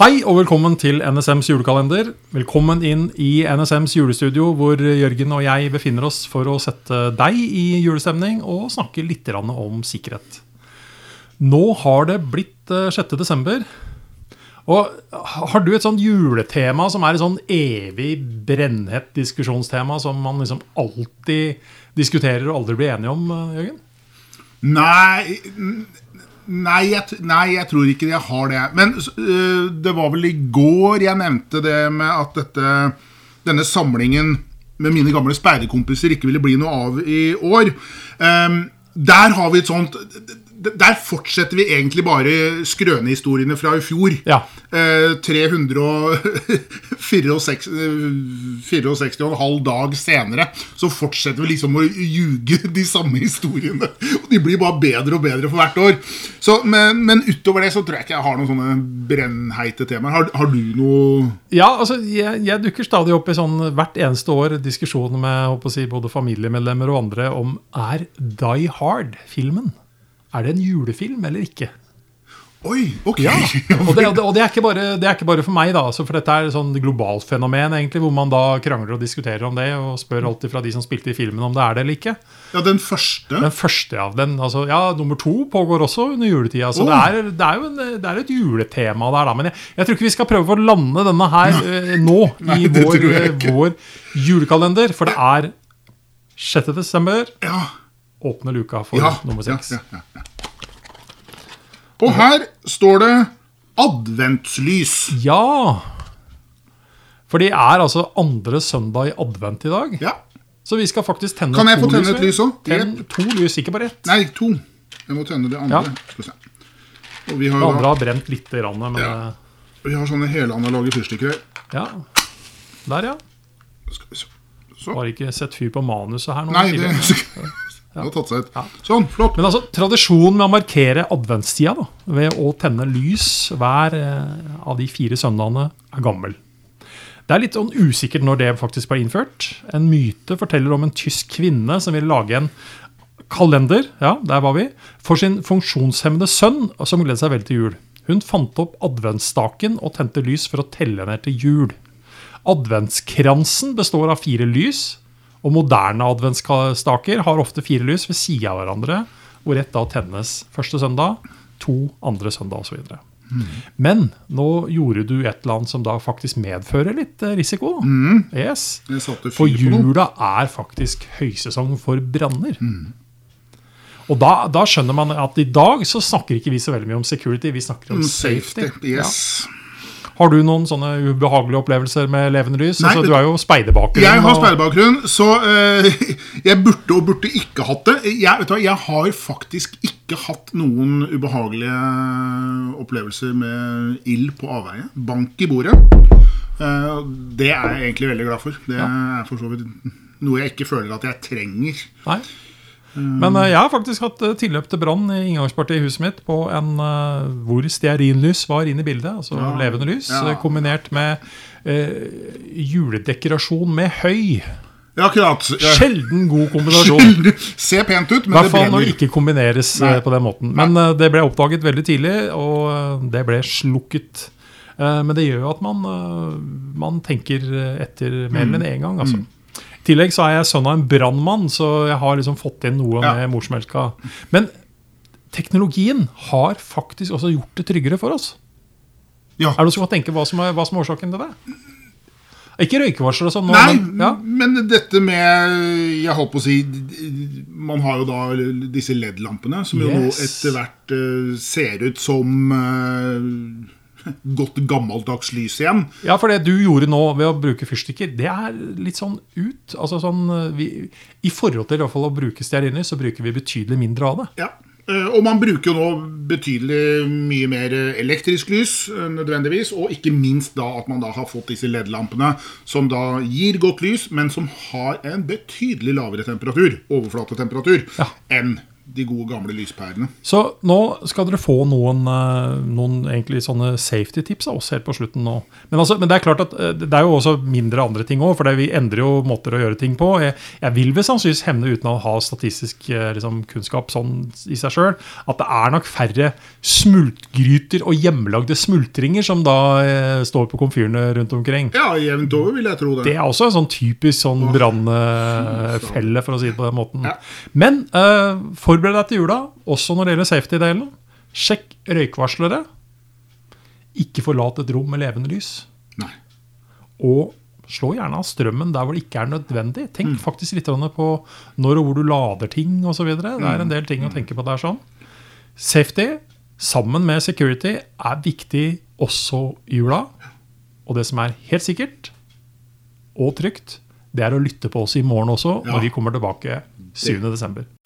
Hei og velkommen til NSMs julekalender. Velkommen inn i NSMs julestudio, hvor Jørgen og jeg befinner oss for å sette deg i julestemning og snakke litt om sikkerhet. Nå har det blitt eh, 6. desember. Og har du et sånt juletema som er et sånn evig brennhett diskusjonstema som man liksom alltid diskuterer og aldri blir enige om, eh, Jørgen? Nei Nei jeg, nei, jeg tror ikke jeg har det. Men uh, det var vel i går jeg nevnte det med at dette, denne samlingen med mine gamle speiderkompiser ikke ville bli noe av i år. Um, der har vi et sånt Der fortsetter vi egentlig bare skrønehistoriene fra i fjor. Ja. Eh, 364 og en halv dag senere så fortsetter vi liksom å ljuge de samme historiene. Og de blir bare bedre og bedre for hvert år. Så, men, men utover det så tror jeg ikke jeg har noen sånne brennheite temaer. Har, har du noe Ja, altså, jeg, jeg dukker stadig opp i sånn hvert eneste år diskusjoner med håper å si, både familiemedlemmer og andre om er Die Hard-filmen Er det en julefilm eller ikke? Oi, ok. Ja, og det, og det, er, ikke bare, det er ikke bare for meg, da. Altså, for dette er et sånn globalt fenomen, egentlig, hvor man da krangler og diskuterer om det, og spør alltid fra de som spilte i filmen om det er det eller ikke. Ja, den første. Den første av den, altså, ja, nummer to pågår også under juletida. Så det, Oh. er, det er jo en, det er et juletema der, da. Men jeg, jeg tror ikke vi skal prøve å lande denne her eh, nå Nei, i det vår, eh, vår julekalender. For det er 6. desember. Ja. Åpne luka for Ja, nummer seks. ja, ja. Og her står det adventslys. Ja. For det er altså andre søndag i advent i dag. Ja. Så vi skal faktisk tenne Kan jeg to få tenne et lys også? Tenn to lys, ikke bare ett. Nei, to. Jeg må tenne det andre. Ja. Skal vi se. Og vi har, Det andre har brent litt, grann, men Ja. vi har sånne helanaloge fyrstikker her. ja. Der, ja. Skal vi se. Så. Har ikke sett fyr på manuset her nå. Nei, det seg ut. Sånn, flott. Men altså, tradisjonen med å markere adventstida da, ved å tenne lys hver eh, av de fire søndagene, er gammel. Det er litt sånn usikkert når det faktisk ble innført. En myte forteller om en tysk kvinne som ville lage en kalender ja, der var vi, for sin funksjonshemmede sønn, som gledet seg veldig til jul. Hun fant opp adventsstaken og tente lys for å telle ned til jul. Adventskransen består av fire lys, og moderne adventsstaker har ofte fire lys ved sida av hverandre, hvor ett da tennes første søndag, to andre søndag osv. Men nå gjorde du et eller annet som da faktisk medfører litt risiko. risiko. Yes. For jula er faktisk høysesong for branner. Og da, da skjønner man at i dag så snakker ikke vi så veldig mye om security, vi snakker om Mm, safety. Safety. Yes. Har du noen sånne ubehagelige opplevelser med levende lys? Nei, altså, du er jo speiderbakgrunn. Jeg har speiderbakgrunn, så uh, jeg burde og burde ikke hatt det. Jeg, vet du hva, jeg har faktisk ikke hatt noen ubehagelige opplevelser med ild på avveie. Bank i bordet. Uh, det er jeg egentlig veldig glad for. Det er for så vidt noe jeg ikke føler at jeg trenger. Nei. Men eh, jeg har faktisk hatt eh, tilløp til brann i inngangspartiet i huset mitt på en eh, hvor stearinlys var inne i bildet. Altså Ja. levende lys. Ja. Kombinert med eh, juledekorasjon med høy. Ja, akkurat. Sjelden god kombinasjon. Ser pent ut, I men hvert det fall når brenner. det ikke kombineres Nei. på den måten. Men eh, det ble oppdaget veldig tidlig, og det ble slukket. Men det gjør jo at man, man tenker etter mer Mm. enn én gang. Altså. I tillegg så er jeg sønn av en brannmann, så jeg har liksom fått inn noe Ja. med morsmelka. Men teknologien har faktisk også gjort det tryggere for oss. Ja. Er det noen som kan tenke hva som er, hva som er årsaken til det? Ikke røykevarsler og sånn, Nei, men ja. men dette med Jeg holdt på å si Man har jo da disse LED-lampene, som jo nå etter hvert eh, ser ut som eh, godt gammeldags lys igjen. Ja, for det du gjorde nå ved å bruke fyrstikker, det er litt sånn ut. Altså sånn, vi, I forhold til i fall å bruke stearinlys, så bruker vi betydelig mindre av det. Ja. Eh, Og man bruker jo nå betydelig mye mer elektrisk lys, eh, nødvendigvis. Og ikke minst da at man da har fått disse LED-lampene, som da gir godt lys, men som har en betydelig lavere temperatur, overflatetemperatur, Ja. enn de gode, gamle lyspærene. Så nå skal dere få noen, eh, noen egentlig sånne safety tips av oss helt på slutten nå. Men, altså, men det er klart at eh, det er jo også mindre andre ting òg, for det, vi endrer jo måter å gjøre ting på. Jeg, jeg vil vel sannsynligvis hevne, uten å ha statistisk eh, liksom, kunnskap sånn i seg sjøl, at det er nok færre smultgryter og hjemmelagde smultringer som da eh, står på komfyrene rundt omkring. Ja, jevnt over, vil jeg tro det. Det er også en sånn typisk sånn brannfelle, for å si det på den måten. Ja. Men eh, forbered deg til jula, også når det gjelder safety-delen. Sjekk røykvarslere. Ikke forlat et rom med levende lys. Nei. Og slå gjerne av strømmen der hvor det ikke er nødvendig. Tenk faktisk litt på når og hvor du lader ting osv. Det er en del ting å tenke på der. sånn. Safety sammen med security er viktig også i jula. Og det som er helt sikkert og trygt, det er å lytte på oss i morgen også, Ja. når vi kommer tilbake 7.12.